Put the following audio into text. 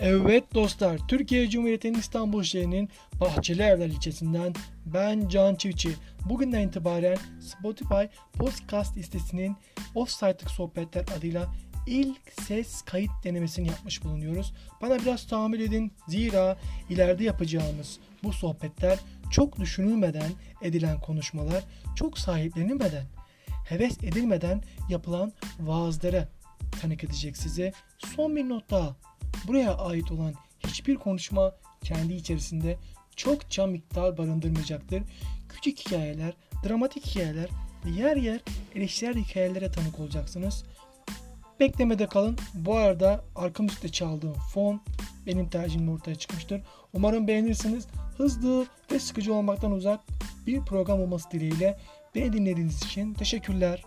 Evet dostlar, Türkiye Cumhuriyeti'nin İstanbul şehrinin Bahçeli Evler ilçesinden ben Can Çiftçi. Bugünden itibaren Spotify podcast listesinin Offside'lık Sohbetler adıyla ilk ses kayıt denemesini yapmış bulunuyoruz. Bana biraz tahammül edin zira ileride yapacağımız bu sohbetler çok düşünülmeden edilen konuşmalar, çok sahiplenilmeden, heves edilmeden yapılan vaazlara tanık edecek size. Son bir not daha. Buraya ait olan hiçbir konuşma kendi içerisinde çokça miktar barındırmayacaktır. Küçük hikayeler, dramatik hikayeler yer yer eleştirel hikayelere tanık olacaksınız. Beklemede kalın. Bu arada arkamızda üstte çaldığım fon benim tercihimle ortaya çıkmıştır. Umarım beğenirsiniz. Hızlı ve sıkıcı olmaktan uzak bir program olması dileğiyle beni dinlediğiniz için teşekkürler.